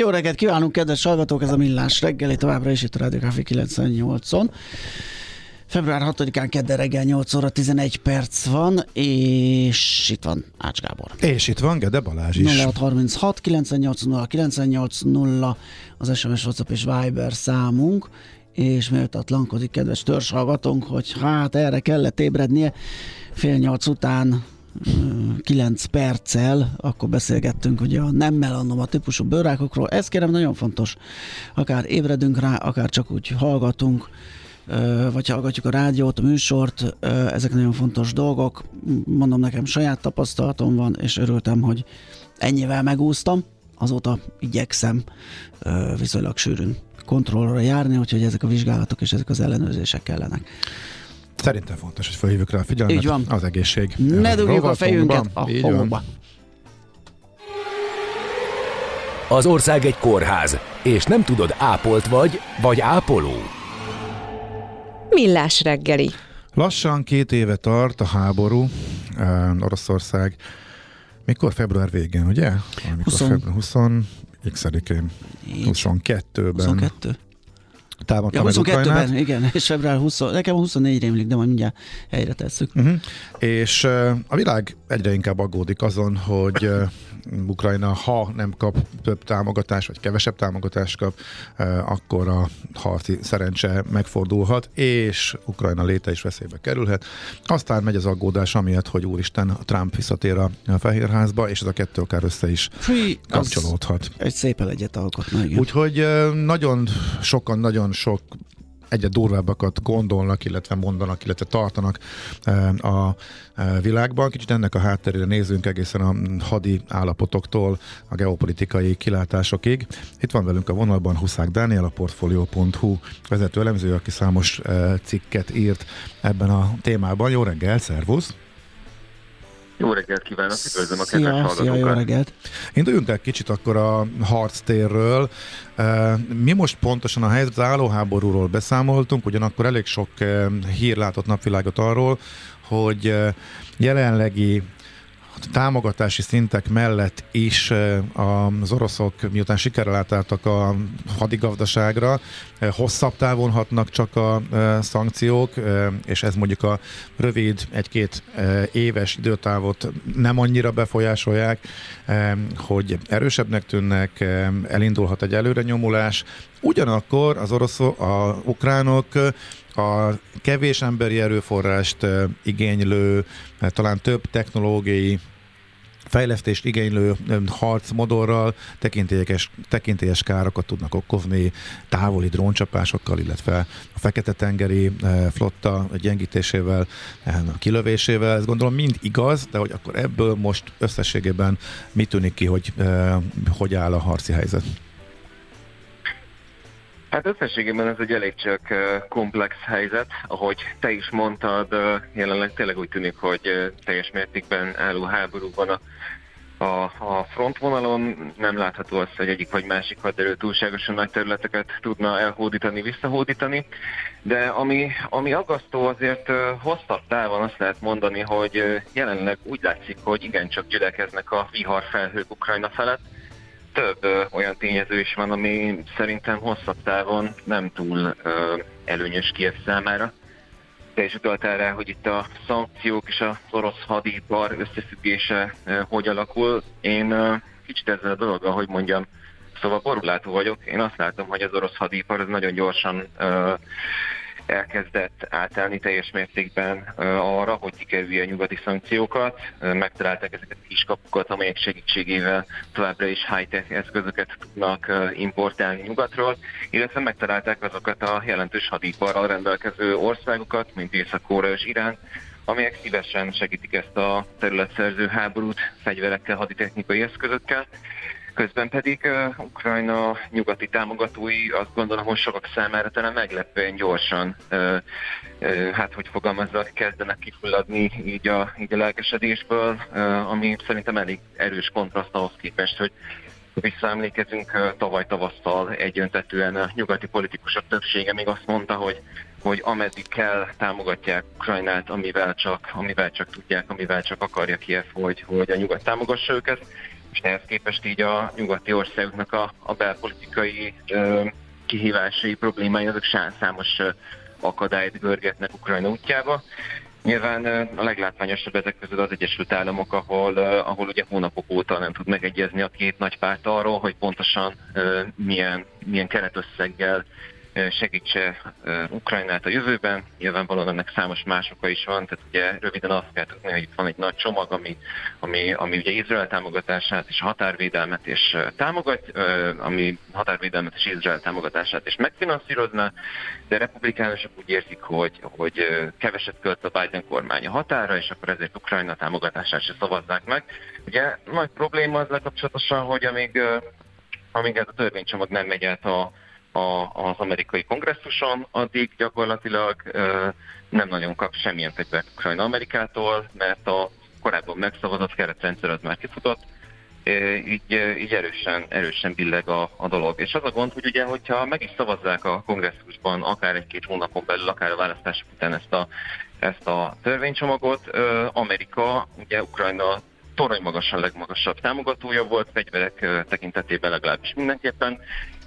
Jó reggelt kívánunk, kedves hallgatók! Ez a Millás reggeli továbbra is itt a Rádió 98-on. Február 6-án kedden reggel 8 óra 11 perc van, és itt van Ács Gábor. És itt van Gede Balázs is. 0636 980 980 az SMS, WhatsApp és Viber számunk, és méltatlankodik kedves törzshallgatónk, hogy hát erre kellett ébrednie fél nyolc után 9 perccel, akkor beszélgettünk ugye a nem melanoma típusú bőrákokról. Ez kérem nagyon fontos. Akár ébredünk rá, akár csak úgy hallgatunk, vagy hallgatjuk a rádiót, a műsort, ezek nagyon fontos dolgok. Mondom, nekem saját tapasztalatom van, és örültem, hogy ennyivel megúsztam. Azóta igyekszem viszonylag sűrűn kontrollra járni, úgyhogy ezek a vizsgálatok és ezek az ellenőrzések kellenek. Szerintem fontos, hogy felhívjuk rá a figyelmet. Így van. Az egészség. Ne dugjuk a fejünket a homokba. Az ország egy kórház, és nem tudod, ápolt vagy, vagy ápoló. Millás reggeli. Lassan két éve tart a háború, uh, Oroszország. Mikor? Február végén, ugye? Amikor 20. február 20 x-én, 22-ben. 22? Támadta Ja, meg 22-ben, Ukrajnát. igen, és február 20, nekem a 24 rémlik, de majd mindjárt helyre tesszük. Uh-huh. És uh, a világ egyre inkább aggódik azon, hogy uh, Ukrajna, ha nem kap több támogatást, vagy kevesebb támogatást kap, uh, akkor a harci szerencse megfordulhat, és Ukrajna léte is veszélybe kerülhet. Aztán megy az aggódás amiatt, hogy úristen, Trump visszatér a, Fehérházba, és ez a kettő akár össze is kapcsolódhat. Egy szép egyet alkotna, igen. Úgyhogy uh, nagyon sokan, nagyon sok egyre durvábbakat gondolnak, illetve mondanak, illetve tartanak uh, a uh, világban. Kicsit ennek a hátterére nézzünk egészen a hadi állapotoktól a geopolitikai kilátásokig. Itt van velünk a vonalban Huszák Dániel, a Portfolio.hu vezető elemző, aki számos uh, cikket írt ebben a témában. Jó reggel, szervusz! Jó reggelt kívánok, üdvözlöm a kedves Szia, szia, jó hallgatókat. reggelt. Induljunk el kicsit akkor a harctérről. Mi most pontosan a helyzet, az állóháborúról beszámoltunk, ugyanakkor elég sok hír látott napvilágot arról, hogy jelenlegi támogatási szintek mellett is uh, az oroszok, miután sikerrel átálltak a hadigazdaságra, uh, hosszabb távon hatnak csak a uh, szankciók, és ez mondjuk a rövid, egy-két éves időtávot nem annyira befolyásolják, hogy erősebbnek tűnnek, elindulhat egy előrenyomulás. Ugyanakkor az oroszok, a ukránok a kevés emberi erőforrást igénylő, talán több technológiai fejlesztést igénylő harcmodorral tekintélyes, tekintélyes károkat tudnak okozni távoli dróncsapásokkal, illetve a Fekete-tengeri flotta gyengítésével, eh, kilövésével. Ez gondolom mind igaz, de hogy akkor ebből most összességében mi tűnik ki, hogy hogy áll a harci helyzet? Hát összességében ez egy elég csak komplex helyzet, ahogy te is mondtad, jelenleg tényleg úgy tűnik, hogy teljes mértékben álló háborúban a, a, a frontvonalon. Nem látható az, hogy egyik vagy másik haderő túlságosan nagy területeket tudna elhódítani, visszahódítani, de ami, ami aggasztó azért hosszabb távon azt lehet mondani, hogy jelenleg úgy látszik, hogy igencsak gyülekeznek a viharfelhők Ukrajna felett, több ö, olyan tényező is van, ami szerintem hosszabb távon nem túl ö, előnyös Kiev számára. Te is utaltál rá, hogy itt a szankciók és az orosz hadipar összefüggése ö, hogy alakul. Én ö, kicsit ezzel a dologgal, hogy mondjam, szóval borulátó vagyok. Én azt látom, hogy az orosz hadipar az nagyon gyorsan ö, elkezdett átállni teljes mértékben arra, hogy kikerülje a nyugati szankciókat. Megtalálták ezeket a kiskapukat, amelyek segítségével továbbra is high-tech eszközöket tudnak importálni nyugatról, illetve megtalálták azokat a jelentős hadiparral rendelkező országokat, mint Észak-Korea és Irán, amelyek szívesen segítik ezt a területszerző háborút fegyverekkel, haditechnikai eszközökkel. Közben pedig uh, Ukrajna nyugati támogatói azt gondolom, hogy sokak számára talán meglepően gyorsan, uh, uh, hát hogy fogalmazzak, kezdenek kifulladni így a, így a lelkesedésből, uh, ami szerintem elég erős kontraszt ahhoz képest, hogy visszaemlékezünk tavaly tavasszal egyöntetően a nyugati politikusok többsége még azt mondta, hogy hogy ameddig kell, támogatják Ukrajnát, amivel csak, amivel csak tudják, amivel csak akarja Kiev, hogy, hogy a nyugat támogassa őket és ehhez képest így a nyugati országoknak a, a belpolitikai ö, kihívásai, problémái, azok számos akadályt görgetnek Ukrajna útjába. Nyilván a leglátványosabb ezek között az Egyesült Államok, ahol, ahol ugye hónapok óta nem tud megegyezni a két nagy párt arról, hogy pontosan milyen, milyen keretösszeggel segítse Ukrajnát a jövőben. Nyilvánvalóan ennek számos más oka is van, tehát ugye röviden azt kell tudni, hogy itt van egy nagy csomag, ami, ami, ami ugye Izrael támogatását és határvédelmet és támogat, ami határvédelmet és Izrael támogatását is megfinanszírozna, de republikánusok úgy érzik, hogy, hogy keveset költ a Biden kormány a határa, és akkor ezért Ukrajna támogatását se szavazzák meg. Ugye nagy probléma az lekapcsolatosan, hogy amíg, amíg ez a törvénycsomag nem megy át a a, az amerikai kongresszuson, addig gyakorlatilag nem nagyon kap semmilyen fegyvert Ukrajna Amerikától, mert a korábban megszavazott keretrendszer az már kifutott, így, így erősen, erősen billeg a, a dolog. És az a gond, hogy ugye, hogyha meg is szavazzák a kongresszusban akár egy-két hónapon belül, akár a választások után ezt a, ezt a törvénycsomagot, Amerika ugye Ukrajna torony magasan legmagasabb támogatója volt, fegyverek tekintetében legalábbis mindenképpen,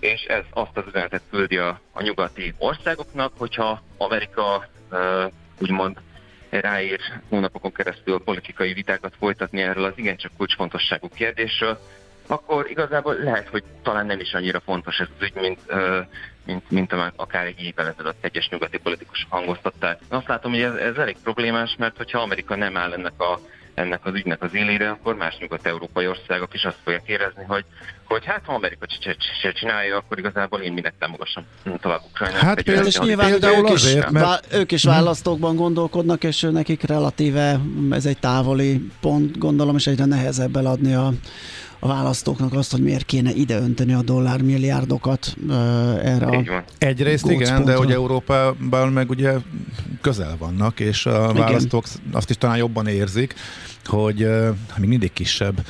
és ez azt az üzenetet küldi a, a nyugati országoknak, hogyha Amerika úgymond ráír hónapokon keresztül politikai vitákat folytatni erről az igencsak kulcsfontosságú kérdésről, akkor igazából lehet, hogy talán nem is annyira fontos ez az ügy, mint, mint, mint akár egy évvel ezelőtt egyes nyugati politikusok hangoztatták. Azt látom, hogy ez, ez elég problémás, mert hogyha Amerika nem áll ennek a ennek az ügynek az élére, akkor más nyugat-európai országok is azt fogják érezni, hogy, hogy hát ha Amerika se csinálja, akkor igazából én minek támogassam tovább Ukrajnát. Hát például, és nyilván ők is, azért, mert... ők is választókban gondolkodnak, és nekik relatíve ez egy távoli pont, gondolom, és egyre nehezebb eladni a a választóknak azt, hogy miért kéne ide önteni a dollármilliárdokat uh, erre a Egyrészt igen, de hogy Európában meg ugye közel vannak, és a igen. választók azt is talán jobban érzik, hogy uh, még mindig kisebb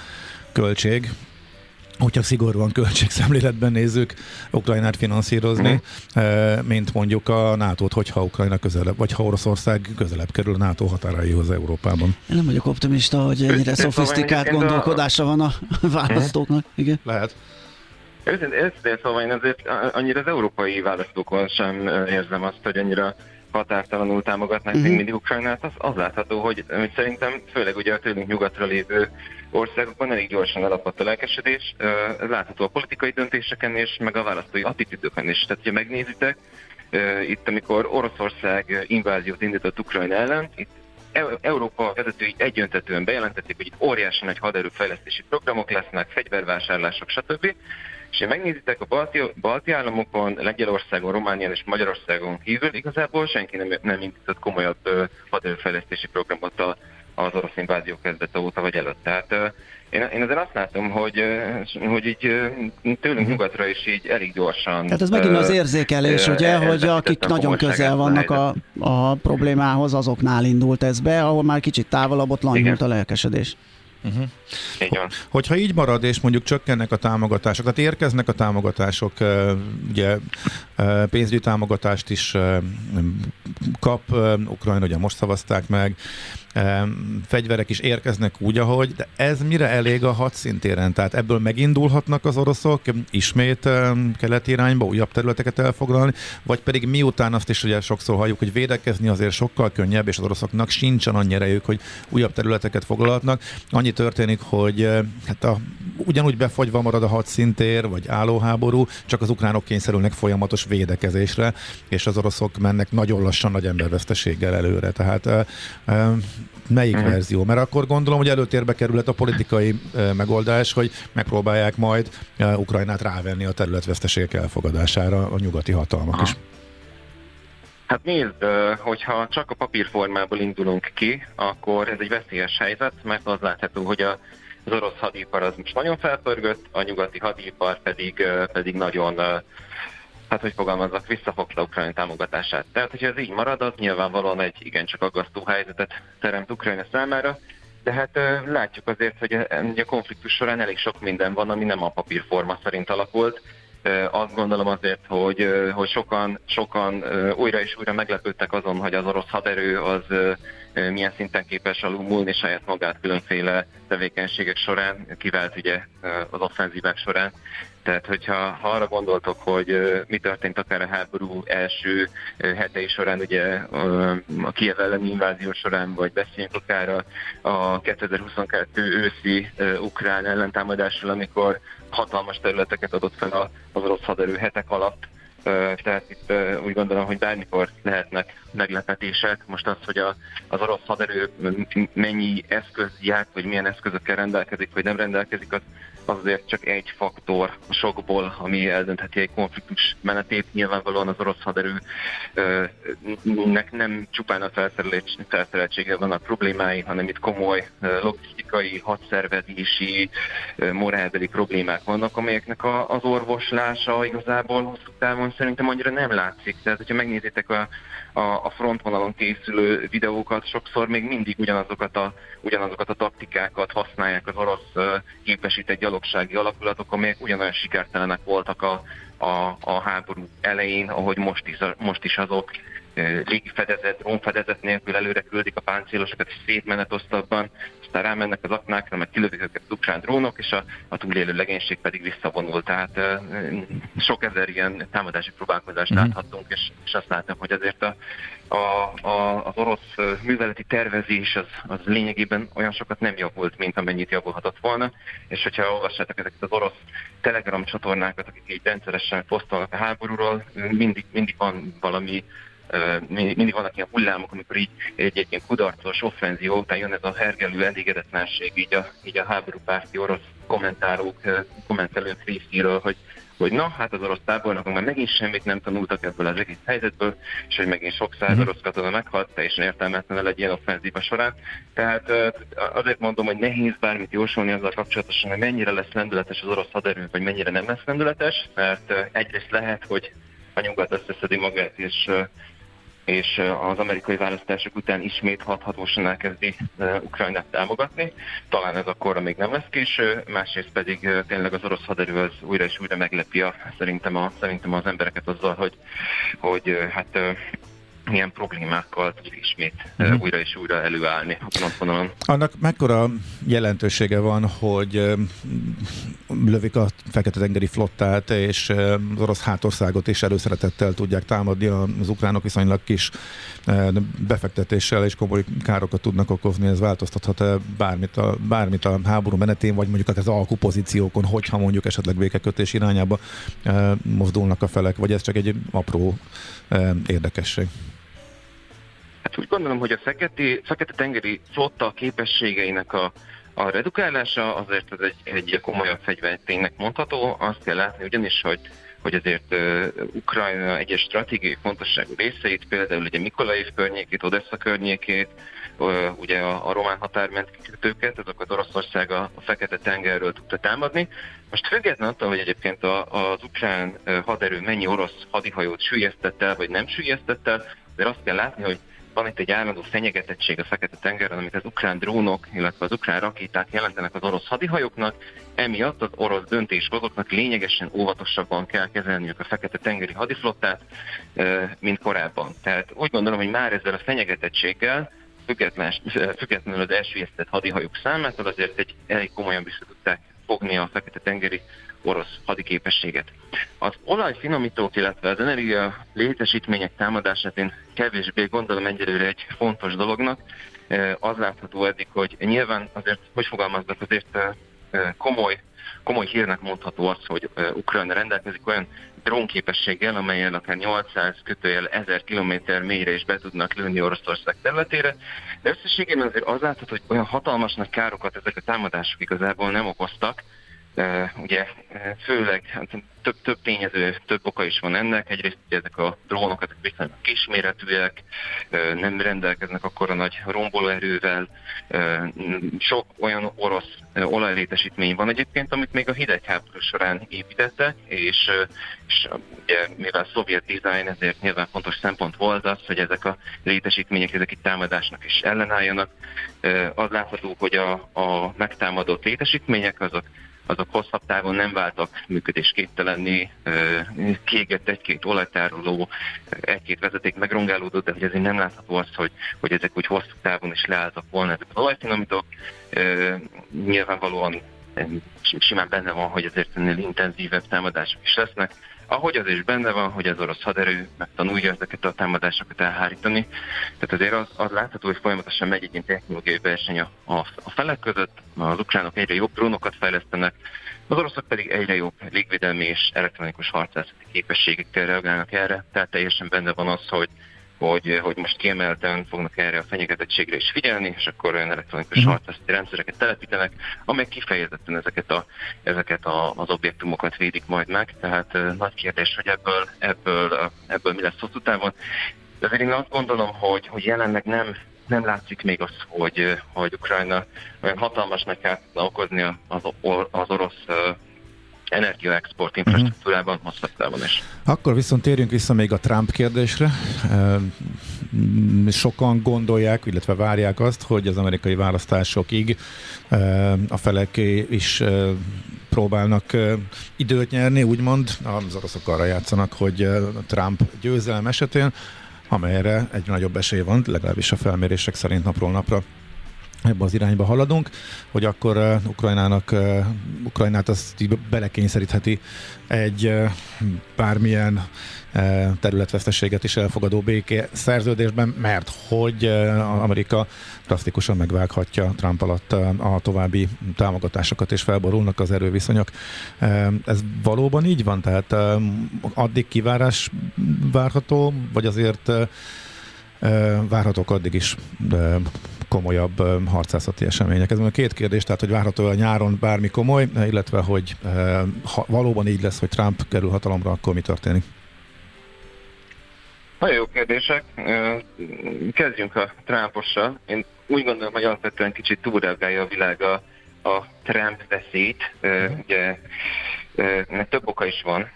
költség, hogyha szigorúan költségszemléletben nézzük Ukrajnát finanszírozni, mm. mint mondjuk a NATO-t, hogyha Ukrajna közelebb, vagy ha Oroszország közelebb kerül a NATO határaihoz Európában. Én nem vagyok optimista, hogy ennyire szofisztikált gondolkodása van a választóknak. Igen. Lehet. Őszintén szóval én azért annyira az európai választókon sem érzem azt, hogy annyira határtalanul támogatnák uh-huh. még mindig Ukrajnát, az, az látható, hogy, hogy szerintem főleg ugye a tőlünk nyugatra lévő országokban elég gyorsan alapadt a lelkesedés. Ez látható a politikai döntéseken és meg a választói attitűdöken is. Tehát, ha megnézitek, itt amikor Oroszország inváziót indított Ukrajna ellen, itt Európa vezetői egyöntetően bejelentették, hogy itt óriási nagy haderőfejlesztési programok lesznek, fegyvervásárlások, stb. És ha megnézitek a balti, balti államokon, Lengyelországon, Románián és Magyarországon kívül, igazából senki nem, nem indított komolyabb haderőfejlesztési programot a az orosz invázió kezdete óta vagy előtt. Tehát én, én azért azt látom, hogy, hogy így tőlünk mhm. nyugatra is így elég gyorsan. Tehát ez megint az érzékelés, ugye, hogy akik nagyon közel vannak a, a problémához, azoknál indult ez be, ahol már kicsit távolabb ott lanyult a lelkesedés. Uh-huh. Így van. Hogyha így marad, és mondjuk csökkennek a támogatások, tehát érkeznek a támogatások, ugye pénzügyi támogatást is kap, Ukrajna ugye most szavazták meg, fegyverek is érkeznek úgy, ahogy, de ez mire elég a hadszintéren? Tehát ebből megindulhatnak az oroszok ismét keleti irányba újabb területeket elfoglalni, vagy pedig miután azt is ugye sokszor halljuk, hogy védekezni azért sokkal könnyebb, és az oroszoknak sincsen annyi erejük, hogy újabb területeket foglalhatnak. Annyi történik, hogy hát a, ugyanúgy befagyva marad a hadszintér, vagy állóháború, csak az ukránok kényszerülnek folyamatos védekezésre, és az oroszok mennek nagyon lassan nagy emberveszteséggel előre. Tehát melyik uh-huh. verzió? Mert akkor gondolom, hogy előtérbe kerülhet a politikai megoldás, hogy megpróbálják majd Ukrajnát rávenni a területveszteségek elfogadására a nyugati hatalmak is. Hát nézd, hogyha csak a papírformából indulunk ki, akkor ez egy veszélyes helyzet, mert az látható, hogy a, az orosz hadipar az most nagyon felpörgött, a nyugati hadipar pedig, pedig nagyon hát hogy fogalmazzak, visszafogta Ukrajna támogatását. Tehát, hogyha ez így marad, az nyilvánvalóan egy igencsak aggasztó helyzetet teremt Ukrajna számára, de hát látjuk azért, hogy a konfliktus során elég sok minden van, ami nem a papírforma szerint alakult. Azt gondolom azért, hogy, hogy sokan, sokan újra és újra meglepődtek azon, hogy az orosz haderő az milyen szinten képes alulmúlni saját magát különféle tevékenységek során, kivált ugye az offenzívák során. Tehát, hogyha ha arra gondoltok, hogy mi történt akár a háború első hetei során, ugye a Kiev elleni invázió során, vagy beszéljünk akár a, a 2022 őszi ukrán ellentámadásról, amikor hatalmas területeket adott fel az orosz haderő hetek alatt, tehát itt úgy gondolom, hogy bármikor lehetnek meglepetések. Most az, hogy a, az orosz haderő mennyi eszköz jár, vagy milyen eszközökkel rendelkezik, vagy nem rendelkezik, az az azért csak egy faktor a sokból, ami eldöntheti egy konfliktus menetét. Nyilvánvalóan az orosz haderőnek nem csupán a felszereltsége van a problémái, hanem itt komoly logisztikai, hadszervezési, morálbeli problémák vannak, amelyeknek az orvoslása igazából hosszú távon szerintem annyira nem látszik. Tehát, hogyha megnézitek a a, a frontvonalon készülő videókat sokszor még mindig ugyanazokat a, ugyanazokat a taktikákat használják az orosz képesített gyalogsági alakulatok, amelyek ugyanolyan sikertelenek voltak a, a, a háború elején, ahogy most is, most is azok légifedezet, drónfedezet nélkül előre küldik a páncélosokat, és szétmenetoztatban, aztán rámennek az aknákra, mert kilövik őket az ukrán drónok, és a, a túlélő legénység pedig visszavonul. Tehát uh, sok ezer ilyen támadási próbálkozást mm-hmm. láthattunk, és, és azt látom, hogy azért a, a, a, az orosz műveleti tervezés az, az lényegében olyan sokat nem javult, mint amennyit javulhatott volna, és hogyha olvassátok ezeket az orosz telegram csatornákat, akik így rendszeresen posztolnak a háborúról, mindig, mindig van valami mindig vannak ilyen hullámok, amikor így ilyen kudarcos offenzió után jön ez a hergelő elégedetlenség így a, így a háborúpárti orosz kommentárok, kommentelők részéről, hogy hogy na, hát az orosz tábornokok már megint semmit nem tanultak ebből az egész helyzetből, és hogy megint sok száz mhm. orosz katona meghalt, teljesen értelmetlen egy ilyen offenzíva során. Tehát azért mondom, hogy nehéz bármit jósolni azzal kapcsolatosan, hogy mennyire lesz lendületes az orosz haderő, vagy mennyire nem lesz lendületes, mert egyrészt lehet, hogy a nyugat összeszedi magát, és és az amerikai választások után ismét hathatósan elkezdi Ukrajnát támogatni. Talán ez akkorra még nem lesz késő, másrészt pedig tényleg az orosz haderő az újra és újra meglepi a, szerintem, a, szerintem az embereket azzal, hogy, hogy hát milyen problémákkal tud ismét uh-huh. újra és újra előállni a frontvonalon. Annak mekkora jelentősége van, hogy lövik a Fekete-tengeri flottát, és az orosz hátországot is előszeretettel tudják támadni, az ukránok viszonylag kis befektetéssel és komoly károkat tudnak okozni, ez változtathat bármit a, bármit a háború menetén, vagy mondjuk az alkupozíciókon, hogyha mondjuk esetleg békekötés irányába mozdulnak a felek, vagy ez csak egy apró érdekesség? Hát úgy gondolom, hogy a Fekete-tengeri flotta képességeinek a, a redukálása azért ez egy, egy komolyabb fegyverténynek mondható. Azt kell látni ugyanis, hogy hogy azért uh, Ukrajna egyes stratégiai fontosságú részeit, például ugye Mikolaiv környékét, Odessa környékét, uh, ugye a, a román határment kikötőket, azokat Oroszország a, a Fekete-tengerről tudta támadni. Most függetlenül attól, hogy egyébként a, az ukrán haderő mennyi orosz hadihajót sűjesztett el, vagy nem sűjesztett el, de azt kell látni, hogy van itt egy állandó fenyegetettség a Fekete-tengeren, amit az ukrán drónok, illetve az ukrán rakéták jelentenek az orosz hadihajóknak, emiatt az orosz döntéshozóknak lényegesen óvatosabban kell kezelniük a Fekete-tengeri hadiflottát, mint korábban. Tehát úgy gondolom, hogy már ezzel a fenyegetettséggel függetlenül az elsüllyesztett hadihajók számától azért egy elég komolyan vissza tudták fogni a Fekete-tengeri orosz hadiképességet. Az olajfinomítók, illetve az energia létesítmények támadását én kevésbé gondolom egyelőre egy fontos dolognak. Az látható eddig, hogy nyilván azért, hogy fogalmaznak, azért komoly, komoly hírnek mondható az, hogy Ukrajna rendelkezik olyan drónképességgel, amelyen akár 800 kötőjel 1000 km mélyre is be tudnak lőni Oroszország területére, de összességében azért az látható, hogy olyan hatalmas nagy károkat ezek a támadások igazából nem okoztak, ugye főleg hát több, több tényező, több oka is van ennek. Egyrészt ugye ezek a drónok ezek viszonylag kisméretűek, nem rendelkeznek akkora nagy rombolóerővel. Sok olyan orosz olajlétesítmény van egyébként, amit még a hidegháború során építettek, és, és ugye, mivel szovjet design, ezért nyilván fontos szempont volt az, hogy ezek a létesítmények ezek itt támadásnak is ellenálljanak. Az látható, hogy a, a megtámadott létesítmények azok azok hosszabb távon nem váltak működésképtelenni, kiégett egy-két olajtároló, egy-két vezeték megrongálódott, de hogy ezért nem látható az, hogy, hogy ezek úgy hosszú távon is leálltak volna ezek az olajfinomítók. Nyilvánvalóan simán benne van, hogy ezért ennél intenzívebb támadások is lesznek. Ahogy az is benne van, hogy az orosz haderő megtanulja ezeket a támadásokat elhárítani. Tehát azért az, az látható, hogy folyamatosan megy egy technológiai verseny a, a, a felek között. Az ukránok egyre jobb drónokat fejlesztenek, az oroszok pedig egyre jobb légvédelmi és elektronikus harcászati képességekkel reagálnak erre. Tehát teljesen benne van az, hogy hogy, hogy most kiemelten fognak erre a fenyegetettségre is figyelni, és akkor olyan elektronikus uh-huh. harcászati rendszereket telepítenek, amelyek kifejezetten ezeket, a, ezeket a, az objektumokat védik majd meg. Tehát uh, nagy kérdés, hogy ebből, ebből, ebből mi lesz hosszú távon. De azért én azt gondolom, hogy, hogy jelenleg nem, nem látszik még az, hogy, hogy Ukrajna olyan hatalmasnak kell okozni az, az orosz energiaexport infrastruktúrában, uh-huh. hosszabb távon is. Akkor viszont térjünk vissza még a Trump kérdésre. Sokan gondolják, illetve várják azt, hogy az amerikai választásokig a felek is próbálnak időt nyerni, úgymond az oroszok arra játszanak, hogy Trump győzelem esetén, amelyre egy nagyobb esély van, legalábbis a felmérések szerint napról napra ebbe az irányba haladunk, hogy akkor uh, Ukrajnának, uh, Ukrajnát azt így belekényszerítheti egy uh, bármilyen uh, területvesztességet is elfogadó béké szerződésben, mert hogy uh, Amerika drasztikusan megvághatja Trump alatt uh, a további támogatásokat, és felborulnak az erőviszonyok. Uh, ez valóban így van? Tehát uh, addig kivárás várható, vagy azért uh, várhatók addig is komolyabb harcászati események. Ez a két kérdés, tehát hogy várható a nyáron bármi komoly, illetve hogy ha valóban így lesz, hogy Trump kerül hatalomra, akkor mi történik? Nagyon jó kérdések. Kezdjünk a Trumpossal. Én úgy gondolom, hogy alapvetően kicsit túlreagálja a világ a, a Trump veszélyt. Ugye, mert több oka is van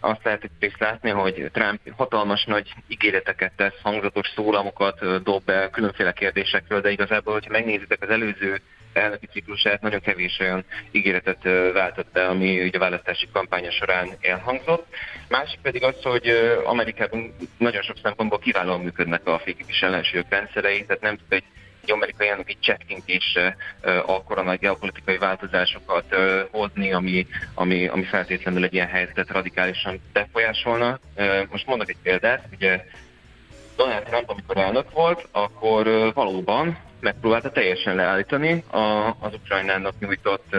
azt lehet is látni, hogy Trump hatalmas nagy ígéreteket tesz, hangzatos szólamokat dob be különféle kérdésekről, de igazából, hogyha megnézitek az előző elnöki ciklusát, nagyon kevés olyan ígéretet váltott be, ami ugye a választási kampánya során elhangzott. Másik pedig az, hogy Amerikában nagyon sok szempontból kiválóan működnek a fékipis ellensúlyok rendszerei, tehát nem tud egy egy amerikai elnök egy csettintésre akkora nagy geopolitikai változásokat hozni, ami, ami, ami feltétlenül egy ilyen helyzetet radikálisan befolyásolna. Most mondok egy példát, ugye Donald Trump, amikor elnök volt, akkor valóban megpróbálta teljesen leállítani az Ukrajnának nyújtott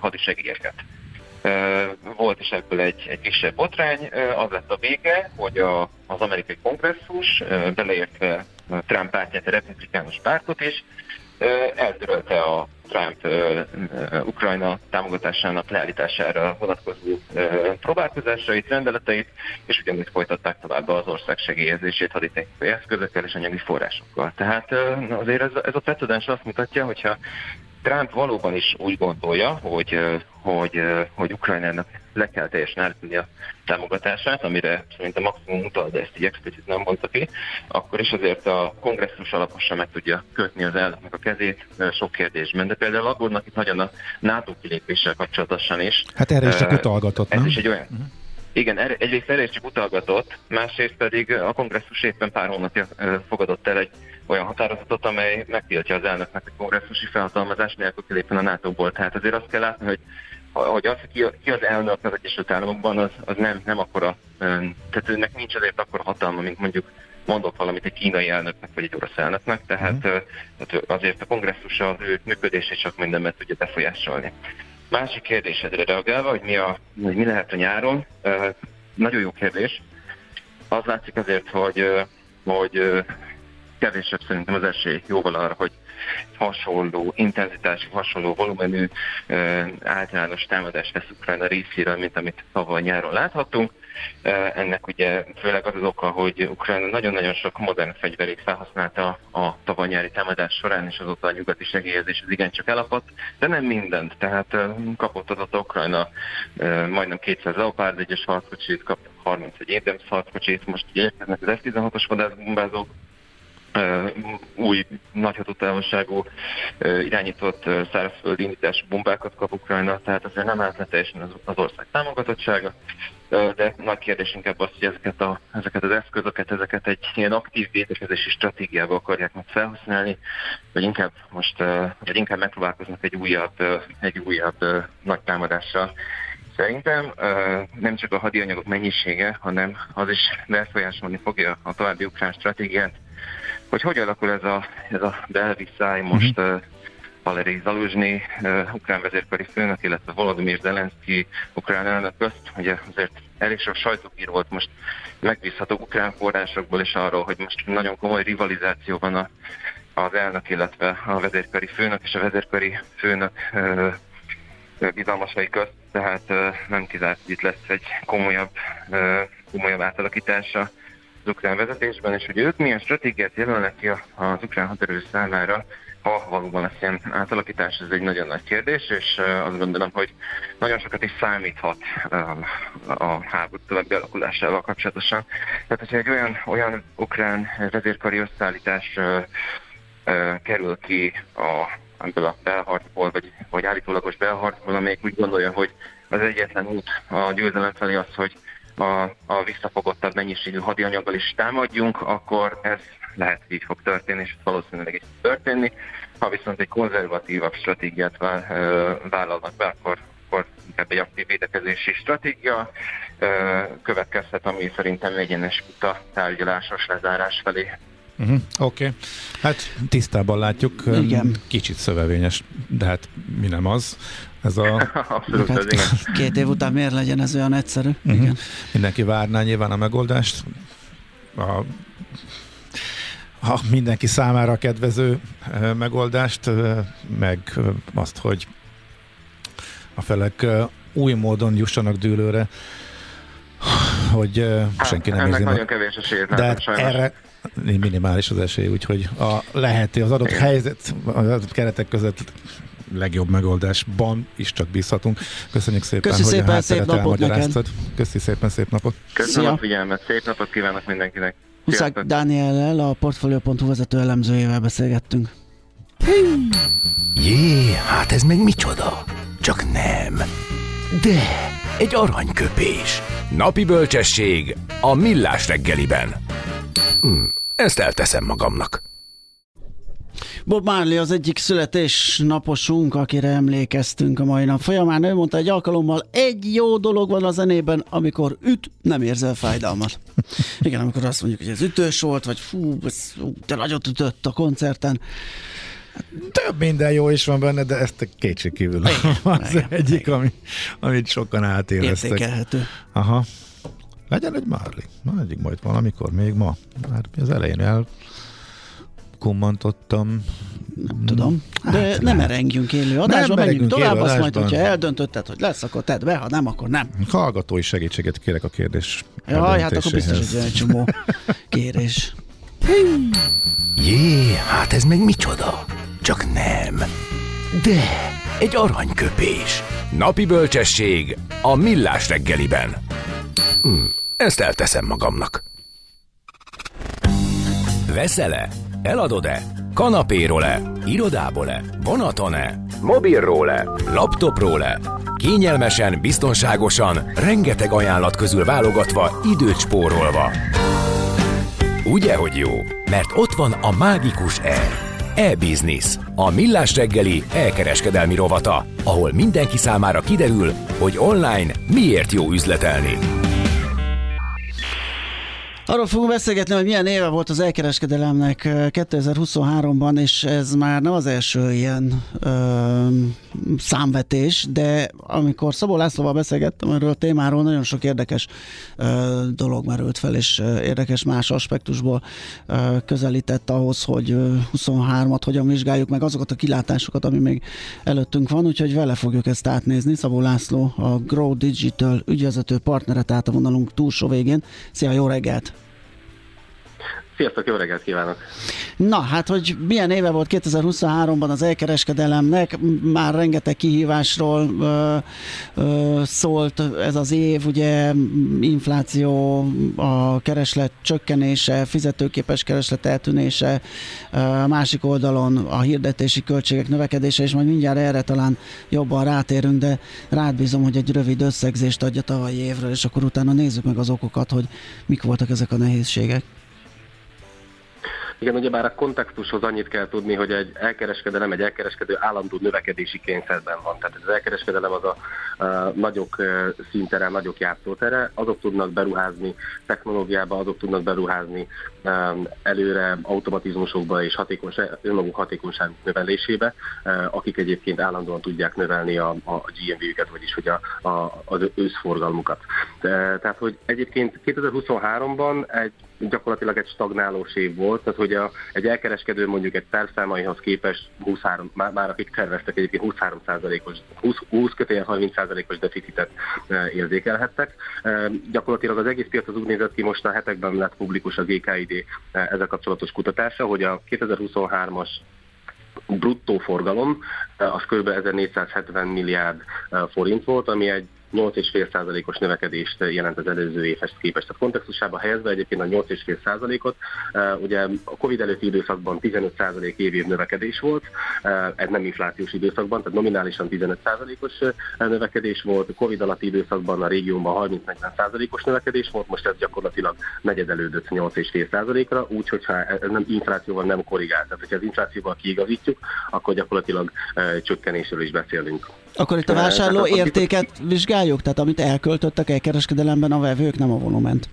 hadisegélyeket. Volt is ebből egy, egy kisebb botrány, az lett a vége, hogy a, az amerikai kongresszus, beleértve Trump pártját, a republikánus pártot is, eltörölte a Trump Ukrajna támogatásának leállítására vonatkozó próbálkozásait, rendeleteit, és ugyanúgy folytatták tovább az ország segélyezését haditechnikai eszközökkel és anyagi forrásokkal. Tehát azért ez, ez a precedens azt mutatja, hogyha Trump valóban is úgy gondolja, hogy, hogy, hogy Ukrajnának le kell teljesen állítani a támogatását, amire szerintem maximum utal, de ezt így explicit nem mondta ki, akkor is azért a kongresszus alaposan meg tudja kötni az elnöknek a kezét sok kérdésben. De például aggódnak itt nagyon a NATO kilépéssel kapcsolatosan is. Hát erre is csak utalgatott, Ez nem? is egy olyan, uh-huh. Igen, egyrészt erre is csak utalgatott, másrészt pedig a kongresszus éppen pár hónapja fogadott el egy olyan határozatot, amely megtiltja az elnöknek a kongresszusi felhatalmazás nélkül kilépni a NATO-ból. Tehát azért azt kell látni, hogy hogy az, ki, ki az elnök az Egyesült Államokban, az, az nem, nem akkora, tehát őnek nincs azért akkora hatalma, mint mondjuk mondok valamit egy kínai elnöknek, vagy egy orosz elnöknek, tehát, mm. tehát azért a kongresszus az ő működését csak mindenben tudja befolyásolni. Másik kérdésedre reagálva, hogy mi, a, hogy mi lehet a nyáron, nagyon jó kérdés. Az látszik azért, hogy, hogy kevésebb szerintem az esély jóval arra, hogy hasonló intenzitású, hasonló volumenű általános támadást lesz Ukrajna részéről, mint amit tavaly nyáron láthattunk. Ennek ugye főleg az az oka, hogy Ukrajna nagyon-nagyon sok modern fegyverét felhasználta a tavaly nyári támadás során, és azóta a nyugati segélyezés az igencsak elapadt, de nem mindent. Tehát kapott adott Ukrajna majdnem 200 Leopard egyes harckocsit, kapott 31 Abrams harckocsit, most ugye érkeznek az F-16-os vadászbombázók, új nagy hatótávolságú irányított szárazföldi indítású bombákat kap Ukrajna, tehát azért nem állt teljesen az, az ország támogatottsága, de nagy kérdés inkább az, hogy ezeket, a, ezeket az eszközöket, ezeket egy ilyen aktív védekezési stratégiába akarják meg felhasználni, vagy inkább most, vagy inkább megpróbálkoznak egy újabb, egy újabb nagy támadással. Szerintem nem csak a hadianyagok mennyisége, hanem az is befolyásolni fogja a további ukrán stratégiát, hogy hogy alakul ez a, ez a belviszály most uh-huh. uh, Valeri Zaluzsny, uh, ukrán vezérkari főnök, illetve Volodymyr Zelenszky, ukrán elnök közt. Ugye azért elég sok sajtópír volt most megbízható ukrán forrásokból is arról, hogy most nagyon komoly rivalizáció van a, az elnök, illetve a vezérkari főnök és a vezérkari főnök uh, bizalmasai közt, tehát uh, nem kizárt, hogy itt lesz egy komolyabb, uh, komolyabb átalakítása az ukrán vezetésben, és hogy ők milyen stratégiát jelölnek ki az ukrán haderő számára, ha valóban lesz ilyen átalakítás, ez egy nagyon nagy kérdés, és azt gondolom, hogy nagyon sokat is számíthat a háború további alakulásával kapcsolatosan. Tehát, hogyha egy olyan, olyan ukrán vezérkari összeállítás kerül ki a, ebből a belharcból, vagy, vagy állítólagos belharcból, amelyik úgy gondolja, hogy az egyetlen út a győzelem felé az, hogy a, a visszafogottabb mennyiségű hadianyaggal is támadjunk, akkor ez lehet, hogy így fog történni, és valószínűleg is történni. Ha viszont egy konzervatívabb stratégiát vállalnak be, akkor, akkor inkább egy aktív védekezési stratégia következhet, ami szerintem egyenes a tárgyalásos lezárás felé. Uh-huh, Oké, okay. hát tisztában látjuk, Igen. kicsit szövevényes, de hát mi nem az. Ez a... Abszolút, hát, igen. Két év után miért legyen ez olyan egyszerű? Uh-huh. Igen. Mindenki várná nyilván a megoldást. A a mindenki számára kedvező megoldást, meg azt, hogy a felek új módon jussanak dűlőre, hogy hát, senki nem érzi. nagyon kevés esély. De hát erre minimális az esély, úgyhogy a lehető az adott Igen. helyzet, az adott keretek között legjobb megoldásban is csak bízhatunk. Köszönjük szépen, Köszi hogy szépen, a szép napot neked. Köszi szépen, szép napot. Köszönöm Szia. a figyelmet, szép napot kívánok mindenkinek. Huszák Dániellel, a Portfolio.hu vezető elemzőjével beszélgettünk. Jé, hát ez meg micsoda? Csak nem. De, egy aranyköpés. Napi bölcsesség a millás reggeliben. Hm, ezt elteszem magamnak. Bob Marley az egyik születésnaposunk, akire emlékeztünk a mai nap folyamán. Ő mondta egy alkalommal, egy jó dolog van a zenében, amikor üt, nem érzel fájdalmat. Igen, amikor azt mondjuk, hogy ez ütős volt, vagy fú, ez, de nagyot ütött a koncerten. Több minden jó is van benne, de ezt kétségkívül az igen, egyik, igen. Ami, amit sokan átéreztek. Értékelhető. Aha. Legyen egy Marley. Na, egyik majd valamikor, még ma. Már az elején el kummantottam. Nem tudom. De hát, nem merengjünk élő adásba, nem menjünk tovább, azt majd, hogyha eldöntötted, hogy lesz, akkor tedd be, ha nem, akkor nem. Hallgatói segítséget kérek a kérdés. Jaj, hát akkor biztos, hogy egy csomó kérés. Jé, hát ez meg micsoda? Csak nem. De, egy aranyköpés. Napi bölcsesség a millás reggeliben. Hm, ezt elteszem magamnak. Veszele? Eladod-e? Kanapéról-e? Irodából-e? Vonaton-e? Mobilról-e? Laptopról-e? Kényelmesen, biztonságosan, rengeteg ajánlat közül válogatva, időt spórolva. Ugye, hogy jó? Mert ott van a mágikus E. E-Business, a millás reggeli elkereskedelmi rovata, ahol mindenki számára kiderül, hogy online miért jó üzletelni. Arról fogunk beszélgetni, hogy milyen éve volt az elkereskedelemnek 2023-ban, és ez már nem az első ilyen ö, számvetés, de amikor Szabó Lászlóval beszélgettem erről a témáról, nagyon sok érdekes ö, dolog merült fel, és érdekes más aspektusból ö, közelített ahhoz, hogy ö, 23-at hogyan vizsgáljuk meg azokat a kilátásokat, ami még előttünk van, úgyhogy vele fogjuk ezt átnézni. Szabó László, a Grow Digital ügyvezető partnere, tehát a vonalunk túlsó végén. Szia, jó reggelt! Sziasztok, jó reggelt kívánok! Na, hát, hogy milyen éve volt 2023-ban az elkereskedelemnek, már rengeteg kihívásról ö, ö, szólt ez az év, ugye infláció, a kereslet csökkenése, fizetőképes kereslet eltűnése, ö, másik oldalon a hirdetési költségek növekedése, és majd mindjárt erre talán jobban rátérünk, de rád bízom, hogy egy rövid összegzést adja tavalyi évről, és akkor utána nézzük meg az okokat, hogy mik voltak ezek a nehézségek. Igen, ugye bár a kontextushoz annyit kell tudni, hogy egy elkereskedelem, egy elkereskedő állandó növekedési kényszerben van. Tehát az elkereskedelem az a nagyok szintere, nagyok játszótere, azok tudnak beruházni technológiába, azok tudnak beruházni előre automatizmusokba és hatékonyság, önmaguk hatékonyság növelésébe, akik egyébként állandóan tudják növelni a, a GMV-üket, vagyis hogy a, a, az őszforgalmukat. Tehát, hogy egyébként 2023-ban egy gyakorlatilag egy stagnálós év volt, tehát hogy a, egy elkereskedő mondjuk egy tervszámaihoz képest 23, már, már akik terveztek egyébként 23%-os, 20, 20 30%-os deficitet e, érzékelhettek. E, gyakorlatilag az egész piac az úgy nézett ki, most a hetekben lett publikus a GKID e, ezzel kapcsolatos kutatása, hogy a 2023-as bruttó forgalom az kb. 1470 milliárd forint volt, ami egy 8,5%-os növekedést jelent az előző évhez képest. Tehát kontextusába helyezve egyébként a 8,5%-ot, ugye a Covid előtti időszakban 15% év növekedés volt, ez nem inflációs időszakban, tehát nominálisan 15%-os növekedés volt, a Covid alatti időszakban a régióban 30-40%-os növekedés volt, most ez gyakorlatilag negyedelődött 8,5%-ra, úgyhogy ha ez nem inflációval nem korrigált. Tehát, hogyha az inflációval kiigazítjuk, akkor gyakorlatilag csökkenésről is beszélünk. Akkor itt a vásárló értéket vizsgáljuk? Tehát amit elköltöttek elkereskedelemben a vevők, nem a volument?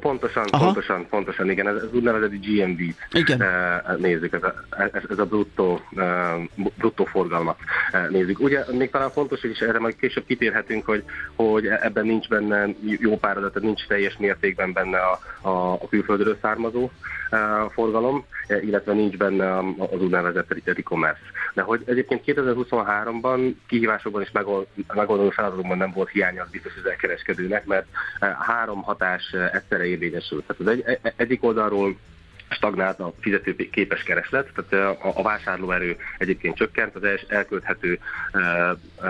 Pontosan, Aha. pontosan, pontosan, igen, ez, ez úgynevezett GMV igen. Uh, nézzük, ez a, ez, ez a bruttó, uh, bruttó forgalmat uh, nézzük. Ugye még talán fontos, és erre majd később kitérhetünk, hogy, hogy ebben nincs benne jó pár adat, nincs teljes mértékben benne a, a, a külföldről származó forgalom, illetve nincs benne az úgynevezett e-commerce. De hogy egyébként 2023-ban kihívásokban és megoldó feladatokban nem volt hiánya az biztos az elkereskedőnek, mert három hatás egyszerre érvényesült. Tehát az egy, e, egyik oldalról stagnált a fizetőképes kereslet, tehát a, vásárlóerő egyébként csökkent, az elkölthető,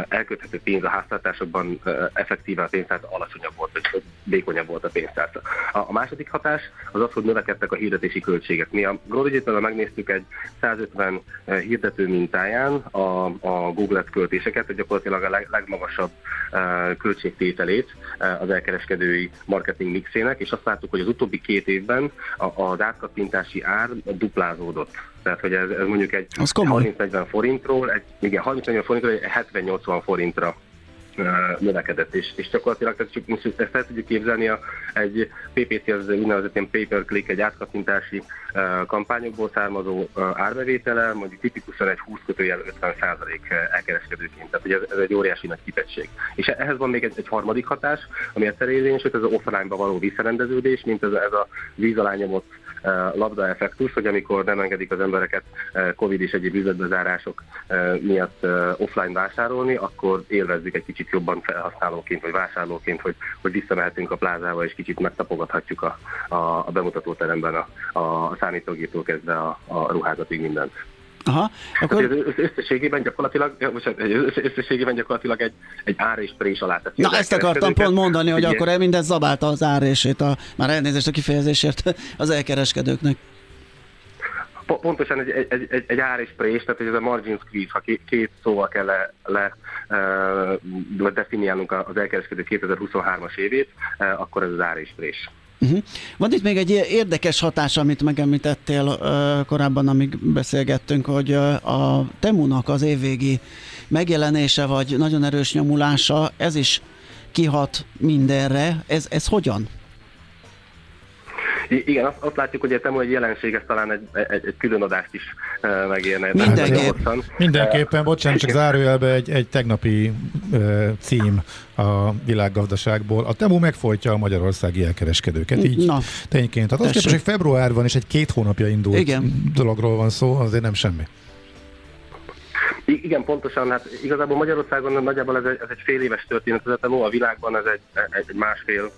elkölthető pénz a háztartásokban effektíve a pénztár alacsonyabb volt, vagy békonyabb volt a pénztár. A, második hatás az az, hogy növekedtek a hirdetési költségek. Mi a Growth megnéztük egy 150 hirdető mintáján a, a Google költéseket, tehát gyakorlatilag a leg, legmagasabb költségtételét az elkereskedői marketing mixének, és azt láttuk, hogy az utóbbi két évben az átkapint kattintásí ár duplázódott. Tehát, hogy ez, ez mondjuk egy 30-40 forintról, egy, igen, 30-40 forintról egy 70-80 forintra növekedett, és, és gyakorlatilag tehát csak ezt el tudjuk képzelni, a, egy PPC az úgynevezett ilyen pay-per-click, egy átkattintási uh, kampányokból származó uh, árbevétele, mondjuk tipikusan egy 20 kötőjel 50 elkereskedőként, tehát ez, ez egy óriási nagy kitettség. És ehhez van még egy, egy harmadik hatás, ami a szerényzés, ez az offline-ba való visszarendeződés, mint ez, ez a víz alá nyomott labda effektus, hogy amikor nem engedik az embereket Covid és egyéb üzletbezárások miatt offline vásárolni, akkor élvezzük egy kicsit jobban felhasználóként vagy vásárlóként, hogy, hogy visszamehetünk a plázába és kicsit megtapogathatjuk a, a, a bemutatóteremben a, a számítógéptől kezdve a, a ruházatig mindent. Aha, akkor... Tehát összességében gyakorlatilag, összességében gyakorlatilag egy, egy ár és prés alá teszi. Na ezt akartam pont mondani, hogy akkor mindez zabálta az árését, a, már elnézést a kifejezésért az elkereskedőknek. Pontosan egy, egy, egy, egy ár és prés, tehát ez a margin squeeze, ha két szóval kell le, le uh, definiálnunk az elkereskedő 2023-as évét, akkor ez az ár és prés. Uh-huh. Van itt még egy érdekes hatás, amit megemlítettél uh, korábban, amíg beszélgettünk, hogy uh, a Temunak az évvégi megjelenése, vagy nagyon erős nyomulása, ez is kihat mindenre. Ez, ez hogyan? Igen, azt, azt látjuk, hogy a Temu egy jelenség, ez talán egy, egy, egy külön adást is megérne. Mindenképp. Mindenképpen, bocsánat, csak zárójelbe egy, egy tegnapi uh, cím a világgazdaságból. A Temu megfojtja a magyarországi elkereskedőket, így Na, tényként. Tehát azt képest, hogy februárban is egy két hónapja indult Igen. dologról van szó, azért nem semmi. Igen, pontosan. Hát igazából Magyarországon nagyjából ez egy, ez egy fél éves történet, ez a a világban ez egy, egy, egy, másfél,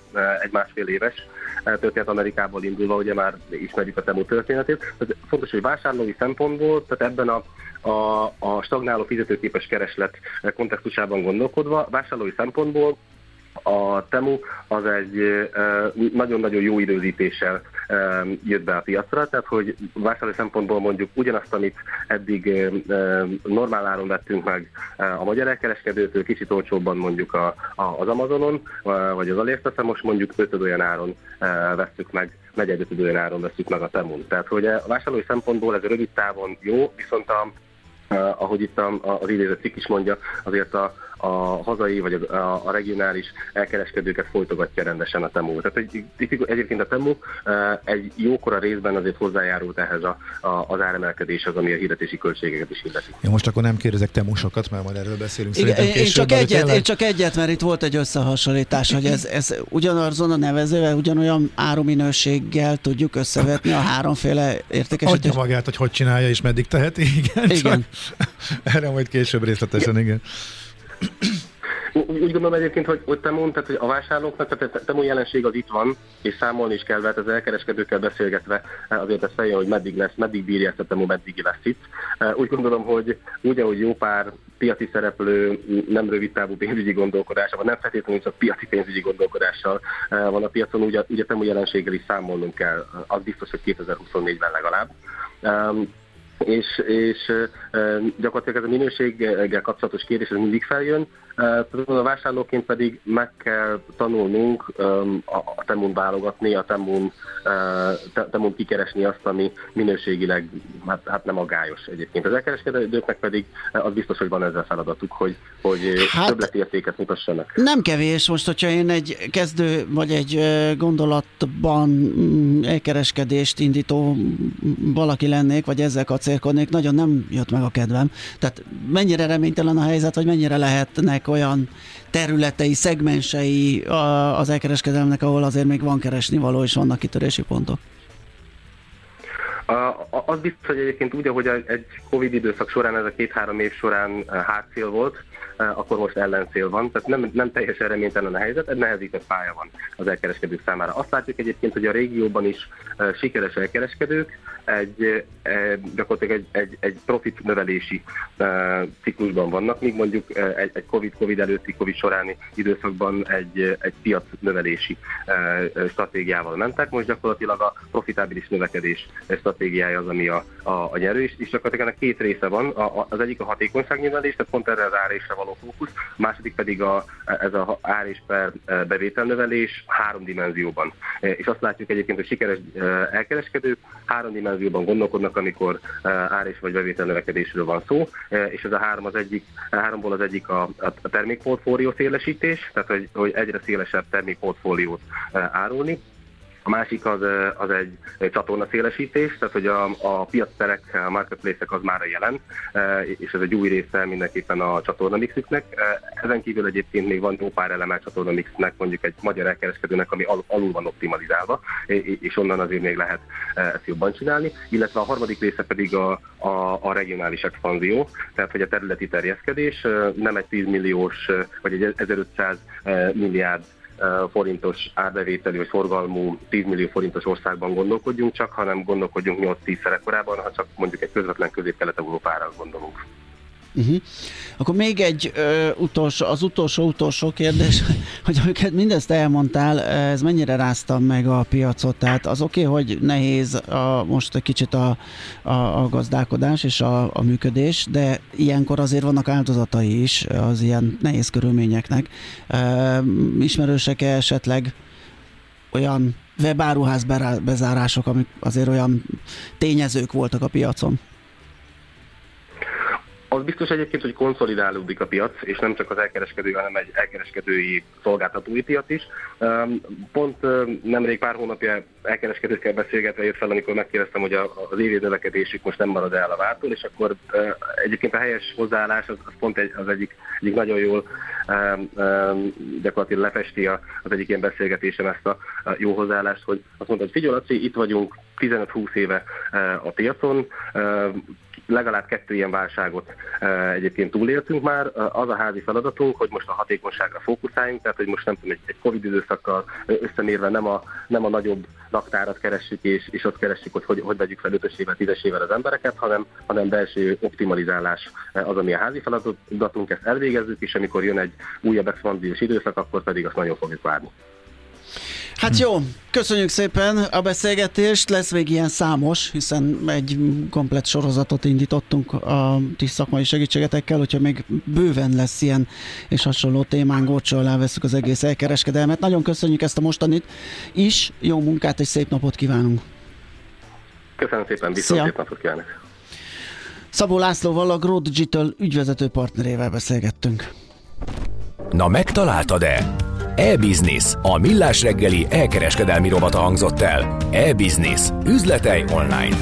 egy másfél éves történet Amerikából indulva, ugye már ismerjük a Temu történetét. Ez fontos, hogy vásárlói szempontból, tehát ebben a, a, a stagnáló fizetőképes kereslet kontextusában gondolkodva, vásárlói szempontból a Temu az egy nagyon-nagyon jó időzítéssel jött be a piacra, tehát hogy vásárlói szempontból mondjuk ugyanazt, amit eddig normál áron vettünk meg a magyar elkereskedőtől, kicsit olcsóbban mondjuk a, a, az Amazonon, vagy az Aliexpressen, most mondjuk ötöd olyan áron veszük meg negyed olyan áron veszük meg a Temun. Tehát, hogy a vásárlói szempontból ez rövid távon jó, viszont a, ahogy itt az idézett cikk is mondja, azért a, a hazai vagy a, a regionális elkereskedőket folytogatja rendesen a TEMU. Tehát egy, egyébként a TEMU egy jókora részben azért hozzájárult ehhez a, a, az áremelkedéshez, ami a hirdetési költségeket is illeti. Én most akkor nem kérdezek temusokat, mert majd erről beszélünk Igen, én, később, csak egyet, tényleg... én csak egyet, mert itt volt egy összehasonlítás, hogy ez, ez ugyanazon a nevezővel, ugyanolyan áruminőséggel tudjuk összevetni a háromféle értékesítést. Adja magát, hogy hogy csinálja és meddig teheti, igen. igen. erre majd később részletesen, igen. Úgy gondolom egyébként, hogy, hogy te mondtad, hogy a vásárlóknak, tehát a temu jelenség az itt van, és számolni is kell, mert az elkereskedőkkel beszélgetve azért ez feljön, hogy meddig lesz, meddig bírja ezt a temu, meddig lesz itt. Úgy gondolom, hogy úgy, ahogy jó pár piaci szereplő nem rövid távú pénzügyi vagy nem feltétlenül csak piaci pénzügyi gondolkodással van a piacon, úgy a, úgy a temu jelenséggel is számolnunk kell. Az biztos, hogy 2024-ben legalább és, és gyakorlatilag ez a minőséggel kapcsolatos kérdés ez mindig feljön. A vásárlóként pedig meg kell tanulnunk a temun válogatni, a temun, temun kikeresni azt, ami minőségileg hát, hát nem agályos egyébként. Az elkereskedőknek pedig az biztos, hogy van ezzel feladatuk, hogy, hogy hát, többletértéket mutassanak. Nem kevés, most, hogyha én egy kezdő vagy egy gondolatban mm, elkereskedést indító valaki lennék, vagy ezzel kacérkodnék, nagyon nem jött meg a kedvem. Tehát mennyire reménytelen a helyzet, hogy mennyire lehetnek olyan területei, szegmensei az elkereskedelmnek, ahol azért még van keresni való, és vannak kitörési pontok? Az biztos, hogy egyébként úgy, ahogy egy Covid időszak során, ez a két-három év során hátszél volt, akkor most ellencél van. Tehát nem, nem teljesen reménytelen a helyzet, egy nehezített pálya van az elkereskedők számára. Azt látjuk egyébként, hogy a régióban is sikeres elkereskedők egy, gyakorlatilag egy, egy, egy profit növelési ciklusban vannak, míg mondjuk egy, egy COVID, COVID előtti, COVID soráni időszakban egy, egy piac növelési stratégiával mentek. Most gyakorlatilag a profitábilis növekedés stratégiája az, ami a, a, a nyerő, és, és gyakorlatilag ennek két része van. A, a, az egyik a hatékonyságnövelés, tehát pont erre az árésre való fókusz, a második pedig a, ez a ár és per bevételnövelés három dimenzióban. És azt látjuk egyébként, hogy sikeres elkereskedők három dimenzióban gondolkodnak, amikor ár és vagy bevételnövekedésről van szó, és ez a három az egyik, a háromból az egyik a, a termékportfólió szélesítés, tehát hogy, hogy egyre szélesebb termékportfóliót árulni, a másik az, az egy, egy csatorna szélesítés, tehát hogy a, a piacterek, a marketplace az már jelen, és ez egy új része mindenképpen a csatorna mixüknek. Ezen kívül egyébként még van jó pár eleme a csatorna mixnek, mondjuk egy magyar elkereskedőnek, ami al, alul van optimalizálva, és onnan azért még lehet ezt jobban csinálni. Illetve a harmadik része pedig a, a, a regionális expanzió, tehát hogy a területi terjeszkedés nem egy 10 milliós vagy egy 1500 milliárd forintos árbevételi vagy forgalmú 10 millió forintos országban gondolkodjunk csak, hanem gondolkodjunk 8-10 szerekorában, ha csak mondjuk egy közvetlen közép-kelet-európára gondolunk. Uh-huh. Akkor még egy ö, utolsó, az utolsó-utolsó kérdés, hogy amiket mindezt elmondtál, ez mennyire rázta meg a piacot? Tehát az oké, okay, hogy nehéz a, most egy kicsit a, a, a gazdálkodás és a, a működés, de ilyenkor azért vannak áldozatai is az ilyen nehéz körülményeknek. Ismerősek-e esetleg olyan webáruház bezárások, amik azért olyan tényezők voltak a piacon? Az biztos egyébként, hogy konszolidálódik a piac, és nem csak az elkereskedő, hanem egy elkereskedői szolgáltatói piac is. Pont nemrég pár hónapja elkereskedőkkel beszélgetve jött fel, amikor megkérdeztem, hogy az évi növekedésük most nem marad el a vártól, és akkor egyébként a helyes hozzáállás az, pont egy, az egyik, egyik nagyon jól gyakorlatilag lefesti az egyik ilyen beszélgetésem ezt a jó hozzáállást, hogy azt mondta, hogy figyelj, itt vagyunk 15-20 éve a piacon, legalább kettő ilyen válságot egyébként túléltünk már. Az a házi feladatunk, hogy most a hatékonyságra fókuszáljunk, tehát hogy most nem tudom, egy, Covid időszakkal összemérve nem a, nem a nagyobb raktárat keressük, és, és ott keressük, hogy, hogy hogy vegyük fel ötösével, tízesével az embereket, hanem, hanem belső optimalizálás az, ami a házi feladatunk, ezt elvégezzük, és amikor jön egy újabb expanziós időszak, akkor pedig azt nagyon fogjuk várni. Hát jó, köszönjük szépen a beszélgetést, lesz még ilyen számos, hiszen egy komplet sorozatot indítottunk a ti szakmai segítségetekkel, hogyha még bőven lesz ilyen és hasonló témán gócsó alá veszük az egész elkereskedelmet. Nagyon köszönjük ezt a mostanit is, jó munkát és szép napot kívánunk! Köszönöm szépen, viszont szép napot kívánok! Szabó Lászlóval a Grow Digital ügyvezető partnerével beszélgettünk. Na megtaláltad-e? E-Business, a millás reggeli elkereskedelmi robata hangzott el. E-Business. Üzletei online.